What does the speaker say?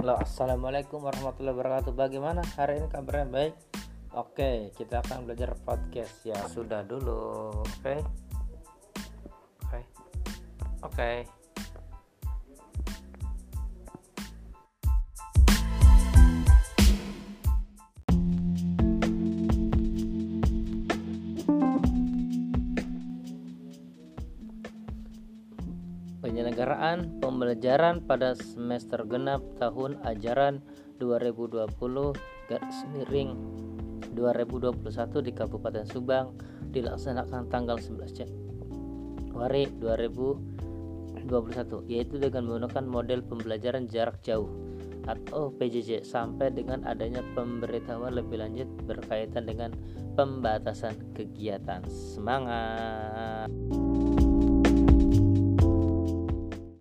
Halo, assalamualaikum warahmatullahi wabarakatuh. Bagaimana hari ini kabarnya baik? Oke, kita akan belajar podcast ya. Sudah dulu, oke? Oke, oke. Penyelenggaraan pembelajaran pada semester genap tahun ajaran 2020 garis miring 2021 di Kabupaten Subang dilaksanakan tanggal 11 Januari 2021 yaitu dengan menggunakan model pembelajaran jarak jauh atau PJJ sampai dengan adanya pemberitahuan lebih lanjut berkaitan dengan pembatasan kegiatan. Semangat!